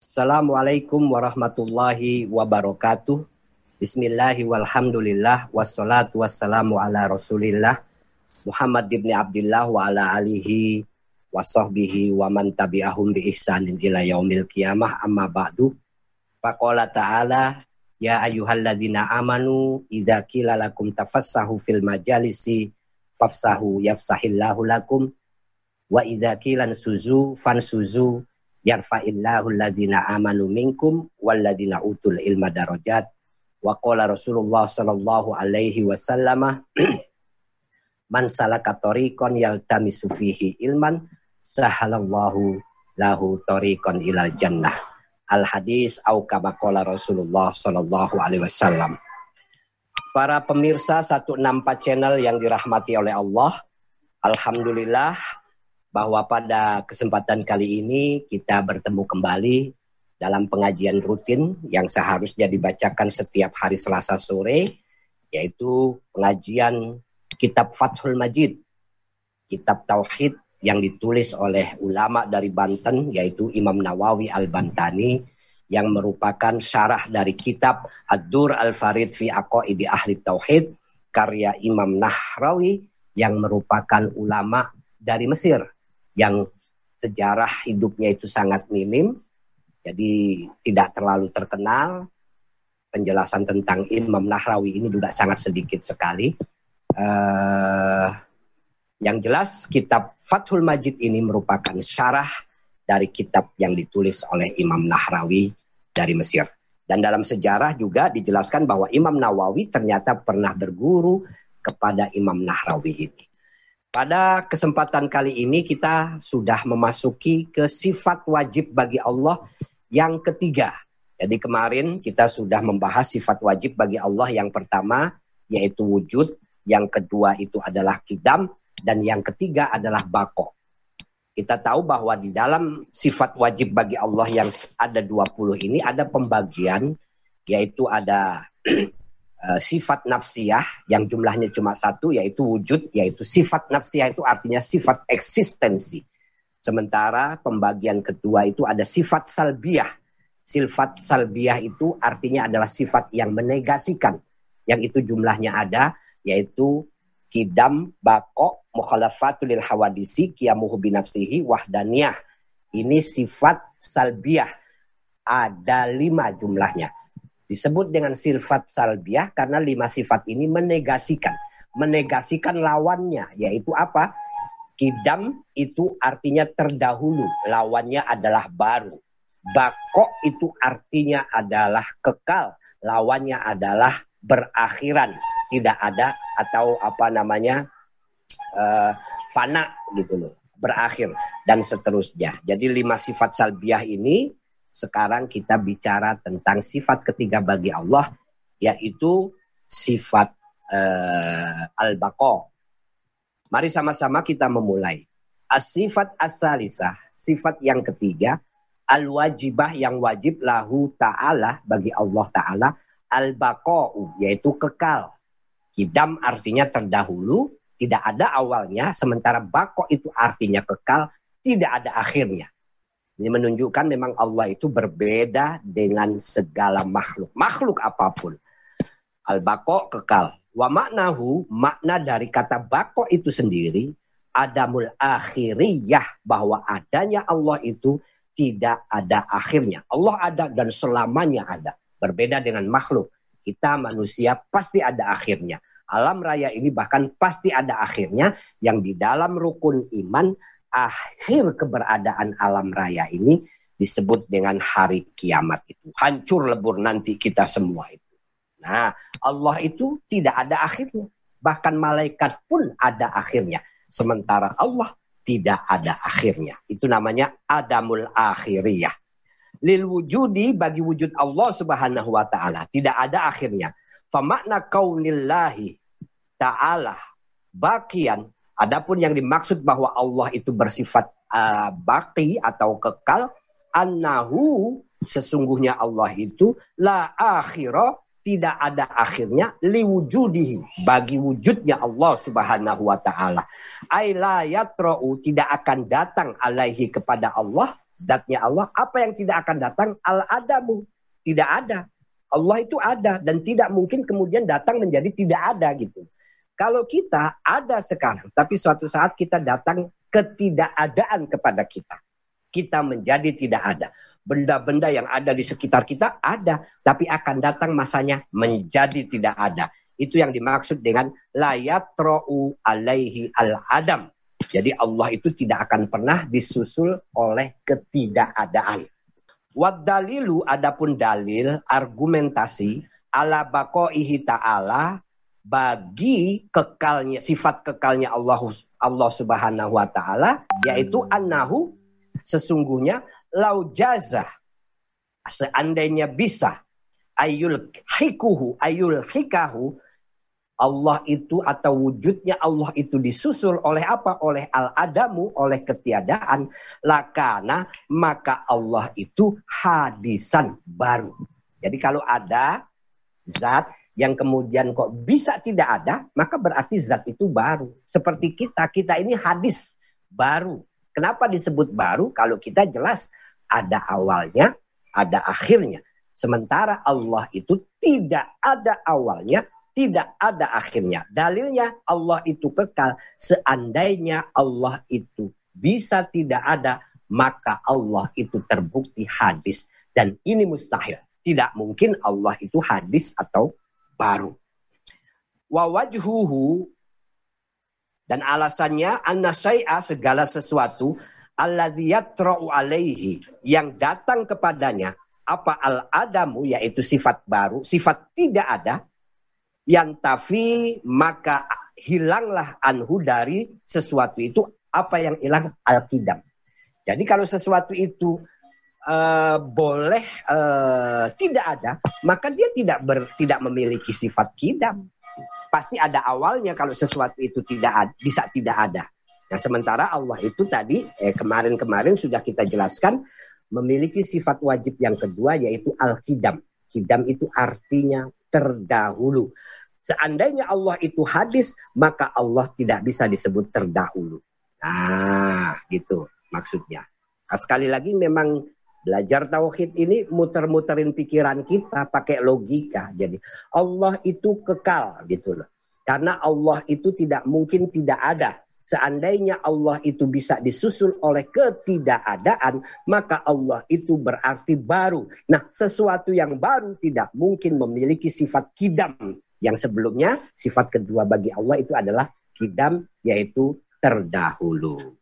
Assalamualaikum warahmatullahi wabarakatuh. Bismillahi walhamdulillah wassalatu wassalamu ala rasulillah Muhammad ibn Abdullah wa ala alihi wa sahbihi wa man tabi'ahum bi ihsanin ila yaumil qiyamah amma ba'du. Faqala ta'ala ya ayyuhalladzina amanu idza qila lakum tafassahu fil majalisi fafsahu yafsahillahu lakum wa idza qila suzu fansuzu yarfa'illahu alladzina amanu minkum walladzina utul ilma darajat Wa qala Rasulullah sallallahu alaihi wasallam Man salaka tariqan yaltamisu fihi ilman sahalallahu lahu tariqan ilal jannah. Al hadis au kama qala Rasulullah sallallahu alaihi wasallam. Para pemirsa 164 channel yang dirahmati oleh Allah, alhamdulillah bahwa pada kesempatan kali ini kita bertemu kembali dalam pengajian rutin yang seharusnya dibacakan setiap hari Selasa sore, yaitu pengajian Kitab Fathul Majid, Kitab Tauhid yang ditulis oleh ulama dari Banten, yaitu Imam Nawawi Al-Bantani, yang merupakan syarah dari kitab Ad-Dur Al-Farid fi Aqaidi Ahli Tauhid, karya Imam Nahrawi, yang merupakan ulama dari Mesir, yang sejarah hidupnya itu sangat minim, jadi tidak terlalu terkenal. Penjelasan tentang Imam Nahrawi ini juga sangat sedikit sekali. Uh, yang jelas kitab Fathul Majid ini merupakan syarah dari kitab yang ditulis oleh Imam Nahrawi dari Mesir. Dan dalam sejarah juga dijelaskan bahwa Imam Nawawi ternyata pernah berguru kepada Imam Nahrawi ini. Pada kesempatan kali ini kita sudah memasuki ke sifat wajib bagi Allah yang ketiga, jadi kemarin kita sudah membahas sifat wajib bagi Allah yang pertama yaitu wujud, yang kedua itu adalah kidam, dan yang ketiga adalah bako. Kita tahu bahwa di dalam sifat wajib bagi Allah yang ada 20 ini ada pembagian yaitu ada uh, sifat nafsiyah yang jumlahnya cuma satu yaitu wujud yaitu sifat nafsiyah itu artinya sifat eksistensi Sementara pembagian kedua itu ada sifat salbiah. Sifat salbiah itu artinya adalah sifat yang menegasikan. Yang itu jumlahnya ada, yaitu kidam, bako, mukhalafatul hawadisi, kiamuhu binafsihi, wahdaniyah. Ini sifat salbiah. Ada lima jumlahnya. Disebut dengan sifat salbiah karena lima sifat ini menegasikan. Menegasikan lawannya, yaitu apa? Kidam itu artinya terdahulu, lawannya adalah baru. Bako itu artinya adalah kekal, lawannya adalah berakhiran, tidak ada atau apa namanya uh, fana gitu loh, berakhir dan seterusnya. Jadi lima sifat salbiah ini sekarang kita bicara tentang sifat ketiga bagi Allah yaitu sifat uh, al-baqo Mari sama-sama kita memulai. As-sifat as-salisah, sifat yang ketiga, al-wajibah yang wajib lahu ta'ala bagi Allah ta'ala, al-baqa'u yaitu kekal. Kidam artinya terdahulu, tidak ada awalnya, sementara bako itu artinya kekal, tidak ada akhirnya. Ini menunjukkan memang Allah itu berbeda dengan segala makhluk. Makhluk apa pun. Al-bako kekal. Wa maknahu, makna dari kata bako itu sendiri, adamul akhiriyah, bahwa adanya Allah itu tidak ada akhirnya. Allah ada dan selamanya ada. Berbeda dengan makhluk. Kita manusia pasti ada akhirnya. Alam raya ini bahkan pasti ada akhirnya yang di dalam rukun iman akhir keberadaan alam raya ini disebut dengan hari kiamat itu. Hancur lebur nanti kita semua itu. Nah, Allah itu tidak ada akhirnya. Bahkan malaikat pun ada akhirnya. Sementara Allah tidak ada akhirnya. Itu namanya adamul akhiriyah. Lil wujudi bagi wujud Allah subhanahu wa ta'ala. Tidak ada akhirnya. Famakna kaunillahi ta'ala bakian. Adapun yang dimaksud bahwa Allah itu bersifat uh, baki atau kekal. Annahu sesungguhnya Allah itu la akhirah tidak ada akhirnya liwujudihi bagi wujudnya Allah Subhanahu wa taala. Yatra'u tidak akan datang alaihi kepada Allah datnya Allah, apa yang tidak akan datang? Al-adamu. Tidak ada. Allah itu ada dan tidak mungkin kemudian datang menjadi tidak ada gitu. Kalau kita ada sekarang, tapi suatu saat kita datang ketidakadaan kepada kita. Kita menjadi tidak ada. Benda-benda yang ada di sekitar kita ada, tapi akan datang masanya menjadi tidak ada. Itu yang dimaksud dengan layat ro'u alaihi al-adam. Jadi Allah itu tidak akan pernah disusul oleh ketidakadaan. Wad dalilu adapun dalil argumentasi ala baqaihi ta'ala bagi kekalnya sifat kekalnya Allah Allah Subhanahu wa taala yaitu annahu sesungguhnya lau jaza seandainya bisa ayul hikuhu ayul hikahu Allah itu atau wujudnya Allah itu disusul oleh apa? Oleh al-adamu, oleh ketiadaan. Lakana, maka Allah itu hadisan baru. Jadi kalau ada zat yang kemudian kok bisa tidak ada, maka berarti zat itu baru. Seperti kita, kita ini hadis baru. Kenapa disebut baru? Kalau kita jelas ada awalnya, ada akhirnya. Sementara Allah itu tidak ada awalnya, tidak ada akhirnya. Dalilnya Allah itu kekal. Seandainya Allah itu bisa tidak ada, maka Allah itu terbukti hadis. Dan ini mustahil. Tidak mungkin Allah itu hadis atau baru. Wawajhuhu dan alasannya anna syai'a segala sesuatu alladhi yatra'u alaihi yang datang kepadanya apa al-adamu yaitu sifat baru, sifat tidak ada yang tafi maka hilanglah anhu dari sesuatu itu apa yang hilang al-kidam. Jadi kalau sesuatu itu uh, boleh uh, tidak ada, maka dia tidak ber, tidak memiliki sifat kidam. Pasti ada awalnya kalau sesuatu itu tidak ada, bisa tidak ada. Nah, sementara Allah itu tadi eh, kemarin-kemarin sudah kita jelaskan memiliki sifat wajib yang kedua yaitu al-kidam. Kidam itu artinya terdahulu. Seandainya Allah itu hadis, maka Allah tidak bisa disebut terdahulu. Nah, gitu maksudnya. Nah, sekali lagi memang belajar tauhid ini muter-muterin pikiran kita pakai logika. Jadi Allah itu kekal gitu loh. Karena Allah itu tidak mungkin tidak ada. Seandainya Allah itu bisa disusul oleh ketidakadaan, maka Allah itu berarti baru. Nah, sesuatu yang baru tidak mungkin memiliki sifat kidam yang sebelumnya sifat kedua bagi Allah itu adalah kidam yaitu terdahulu.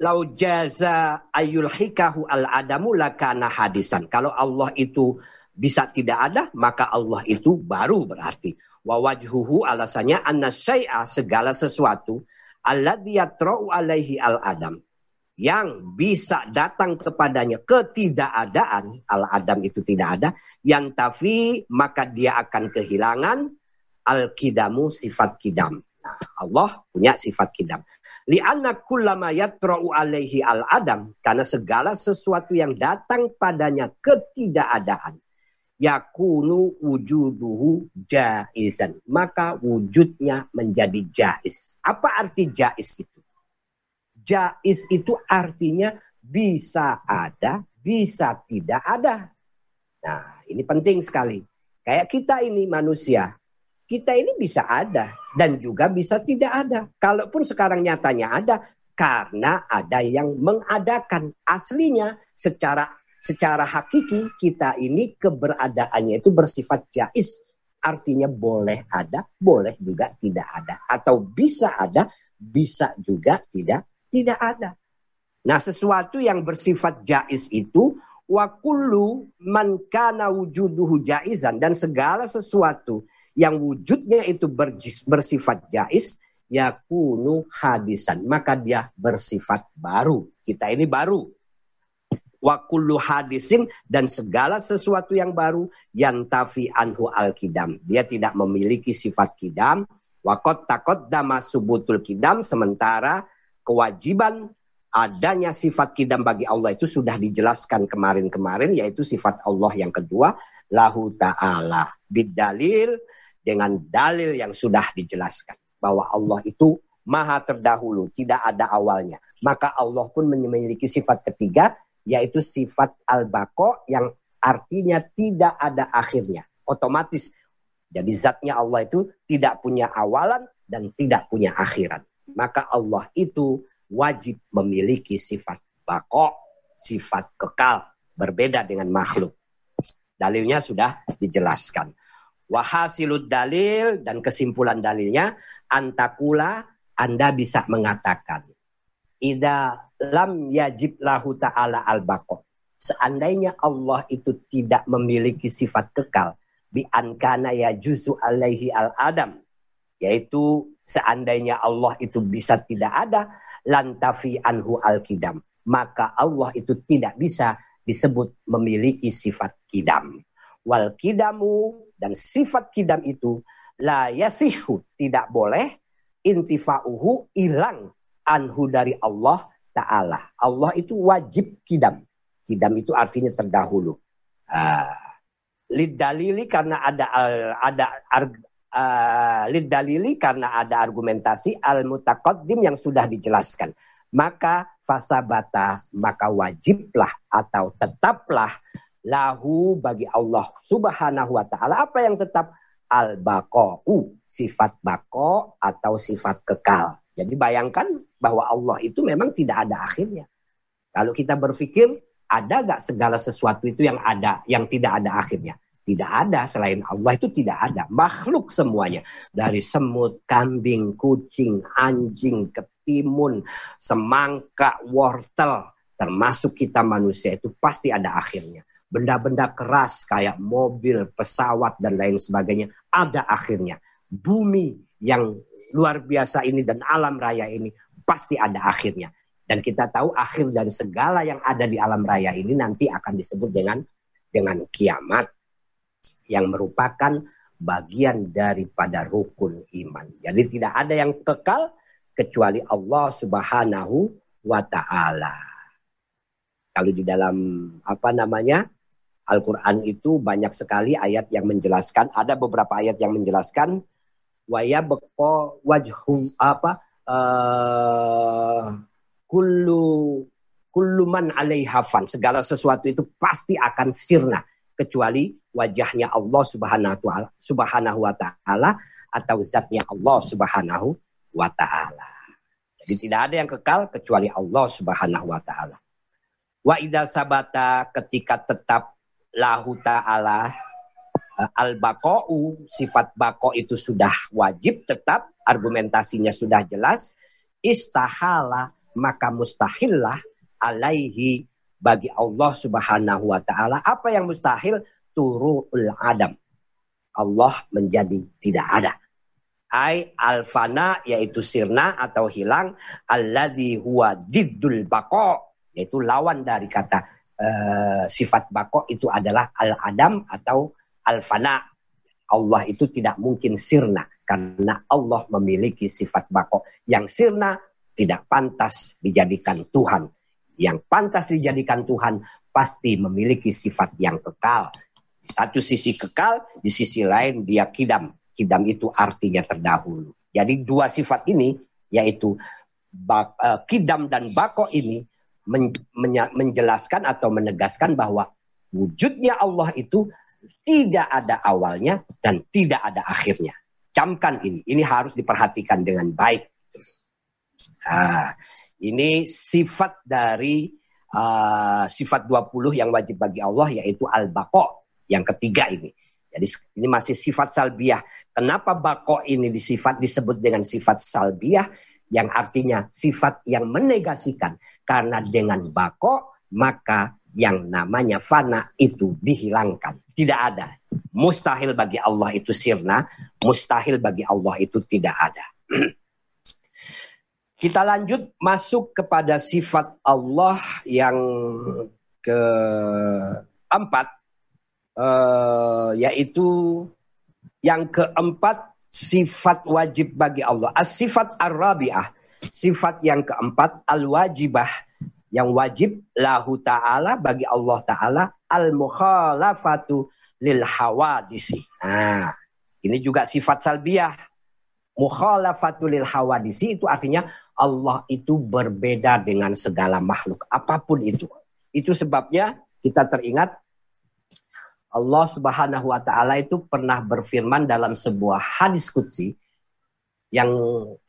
Lau jaza ayul hikahu al adamu lakana hadisan. Kalau Allah itu bisa tidak ada, maka Allah itu baru berarti. Wa wajhuhu alasannya anna syai'a segala sesuatu alladhi yatra'u alaihi al adam yang bisa datang kepadanya ketidakadaan al adam itu tidak ada yang tafi maka dia akan kehilangan al-kidamu sifat kidam. Nah, Allah punya sifat kidam. Li'anna kullama yatra'u alaihi al-adam. Karena segala sesuatu yang datang padanya ketidakadaan. Yakunu wujuduhu jaizan. Maka wujudnya menjadi jaiz. Apa arti jaiz itu? Jaiz itu artinya bisa ada, bisa tidak ada. Nah, ini penting sekali. Kayak kita ini manusia, kita ini bisa ada dan juga bisa tidak ada. Kalaupun sekarang nyatanya ada, karena ada yang mengadakan aslinya secara secara hakiki kita ini keberadaannya itu bersifat jais. Artinya boleh ada, boleh juga tidak ada. Atau bisa ada, bisa juga tidak tidak ada. Nah sesuatu yang bersifat jais itu wa kullu man wujuduhu jaizan dan segala sesuatu yang wujudnya itu bersifat jais yakunu hadisan. Maka dia bersifat baru. Kita ini baru. Wa kullu hadisin dan segala sesuatu yang baru yang tafi anhu al kidam dia tidak memiliki sifat kidam. Wakot takot dama subutul kidam sementara kewajiban adanya sifat kidam bagi Allah itu sudah dijelaskan kemarin-kemarin yaitu sifat Allah yang kedua lahu ta'ala. Bidalil dengan dalil yang sudah dijelaskan bahwa Allah itu maha terdahulu, tidak ada awalnya. Maka Allah pun memiliki sifat ketiga yaitu sifat al-baqo yang artinya tidak ada akhirnya. Otomatis jadi zatnya Allah itu tidak punya awalan dan tidak punya akhirat. Maka Allah itu wajib memiliki sifat bako, sifat kekal, berbeda dengan makhluk. Dalilnya sudah dijelaskan. Wahasilud dalil dan kesimpulan dalilnya antakula Anda bisa mengatakan Ida lam yajib lahu ta'ala al bako. Seandainya Allah itu tidak memiliki sifat kekal, bi ankana ya juzu alaihi al adam yaitu seandainya Allah itu bisa tidak ada lantafi anhu al kidam maka Allah itu tidak bisa disebut memiliki sifat kidam wal kidamu dan sifat kidam itu la yasihu tidak boleh intifa'uhu hilang anhu dari Allah taala. Allah itu wajib kidam. Kidam itu artinya terdahulu. Ah. Lid dalili karena ada ada uh, lid dalili karena ada argumentasi al mutaqaddim yang sudah dijelaskan. Maka fasabata maka wajiblah atau tetaplah lahu bagi Allah Subhanahu wa taala apa yang tetap al baqau sifat bako atau sifat kekal jadi bayangkan bahwa Allah itu memang tidak ada akhirnya kalau kita berpikir ada gak segala sesuatu itu yang ada, yang tidak ada akhirnya? Tidak ada selain Allah itu tidak ada. Makhluk semuanya. Dari semut, kambing, kucing, anjing, ketimun, semangka, wortel. Termasuk kita manusia itu pasti ada akhirnya. Benda-benda keras kayak mobil, pesawat, dan lain sebagainya. Ada akhirnya. Bumi yang luar biasa ini dan alam raya ini pasti ada akhirnya. Dan kita tahu akhir dari segala yang ada di alam raya ini nanti akan disebut dengan dengan kiamat yang merupakan bagian daripada rukun iman. Jadi tidak ada yang kekal kecuali Allah Subhanahu wa taala. Kalau di dalam apa namanya? Al-Qur'an itu banyak sekali ayat yang menjelaskan, ada beberapa ayat yang menjelaskan wa yabqa wajhu apa uh, kullu kullu man alaiha. Segala sesuatu itu pasti akan sirna kecuali wajahnya Allah Subhanahu Subhanahu wa taala atau zatnya Allah Subhanahu wa taala. Jadi tidak ada yang kekal kecuali Allah Subhanahu wa taala. Wa idza sabata ketika tetap lahu taala eh, al baqa'u sifat bako itu sudah wajib tetap argumentasinya sudah jelas istahala maka mustahillah alaihi bagi Allah Subhanahu wa taala apa yang mustahil turul adam. Allah menjadi tidak ada. Ai alfana yaitu sirna atau hilang alladhi huwa diddul bako yaitu lawan dari kata uh, sifat bako itu adalah al adam atau alfana. Allah itu tidak mungkin sirna karena Allah memiliki sifat bako yang sirna tidak pantas dijadikan Tuhan. Yang pantas dijadikan Tuhan pasti memiliki sifat yang kekal. Di satu sisi kekal, di sisi lain dia kidam. Kidam itu artinya terdahulu. Jadi dua sifat ini yaitu uh, kidam dan bako ini men, menjelaskan atau menegaskan bahwa wujudnya Allah itu tidak ada awalnya dan tidak ada akhirnya. Camkan ini, ini harus diperhatikan dengan baik. Nah, ini sifat dari uh, sifat 20 yang wajib bagi Allah yaitu al-baqo yang ketiga ini. Jadi ini masih sifat salbiah. Kenapa bako ini disifat disebut dengan sifat salbiah yang artinya sifat yang menegasikan. Karena dengan bako maka yang namanya fana itu dihilangkan. Tidak ada. Mustahil bagi Allah itu sirna, mustahil bagi Allah itu tidak ada. Kita lanjut masuk kepada sifat Allah yang keempat, uh, yaitu yang keempat sifat wajib bagi Allah. As-sifat ar-rabi'ah, sifat yang keempat al-wajibah, yang wajib lahu ta'ala bagi Allah ta'ala al-mukhalafatu lil hawadisi. Nah, ini juga sifat salbiah. Mukhalafatul hawadisi itu artinya Allah itu berbeda dengan segala makhluk apa pun itu. Itu sebabnya kita teringat Allah Subhanahu wa taala itu pernah berfirman dalam sebuah hadis qudsi yang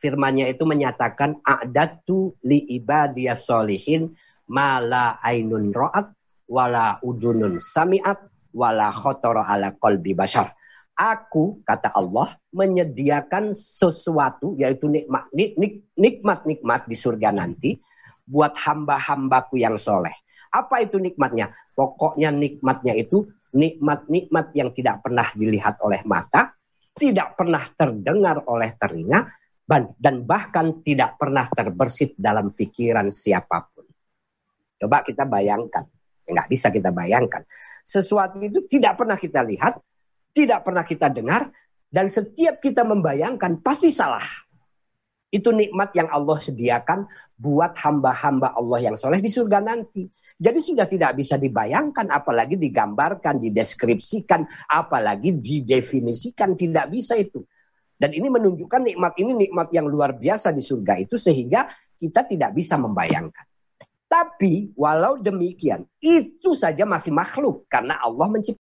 firmannya itu menyatakan a'datu li ibadiyas solihin mala ainun ra'at wala udunun sami'at wala khotoro ala qalbi bashar. Aku, kata Allah, menyediakan sesuatu, yaitu nikmat, nikmat, nikmat di surga nanti, buat hamba-hambaku yang soleh. Apa itu nikmatnya? Pokoknya nikmatnya itu nikmat-nikmat yang tidak pernah dilihat oleh mata, tidak pernah terdengar oleh telinga, dan bahkan tidak pernah terbersit dalam pikiran siapa pun. Coba kita bayangkan. Nggak bisa kita bayangkan. Sesuatu itu tidak pernah kita lihat, tidak pernah kita dengar, dan setiap kita membayangkan pasti salah. Itu nikmat yang Allah sediakan buat hamba-hamba Allah yang soleh di surga nanti. Jadi sudah tidak bisa dibayangkan, apalagi digambarkan, dideskripsikan, apalagi didefinisikan. Tidak bisa itu. Dan ini menunjukkan nikmat ini nikmat yang luar biasa di surga itu sehingga kita tidak bisa membayangkan. Tapi walau demikian, itu saja masih makhluk karena Allah menciptakan